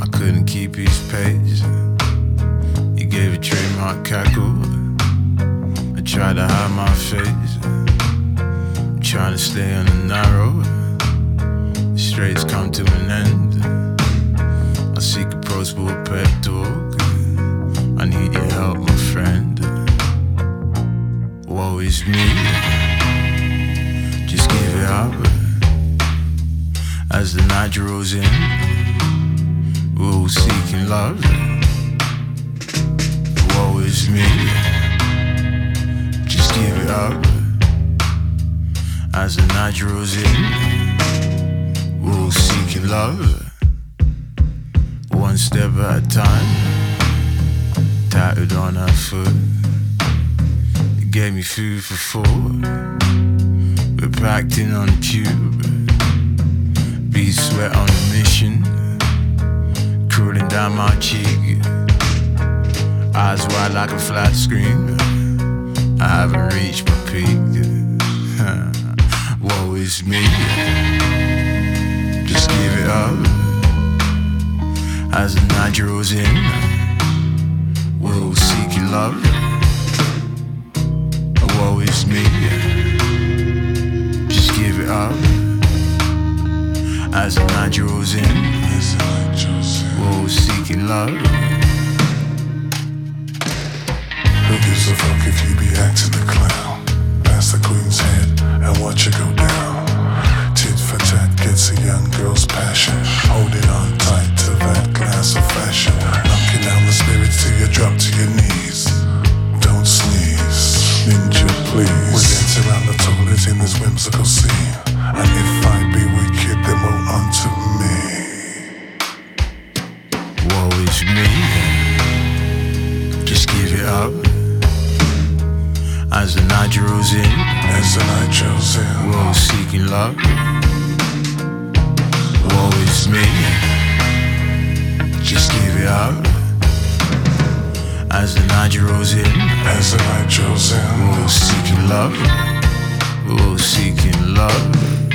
I couldn't keep his pace. He gave a trademark cackle. I tried to hide my face. I'm trying to stay on the narrow. The straight's come to an end. I seek approachable pep talk. I need your help, my friend. Woe is me. Night draws in, we're seeking love. Woe is me. Just give it up. As the night draws in, we're seeking love. One step at a time, tattooed on her foot. It gave me food for thought. We're packed in on the tube. Be sweat on a mission, cooling down my cheek. Eyes wide like a flat screen. I haven't reached my peak. Woe is me. Just give it up. As the night draws in, we'll seek your love. As the night draws in, we're all seeking love. Who gives a fuck if you be acting a clown? Pass the queen's head and watch it go down. Tit for tat gets a young girl's As the night draws in, as the night draws in, we're all seeking love. Woe is me, just give it up. As the night draws in, as the night draws in, we're all seeking love. We're all seeking love.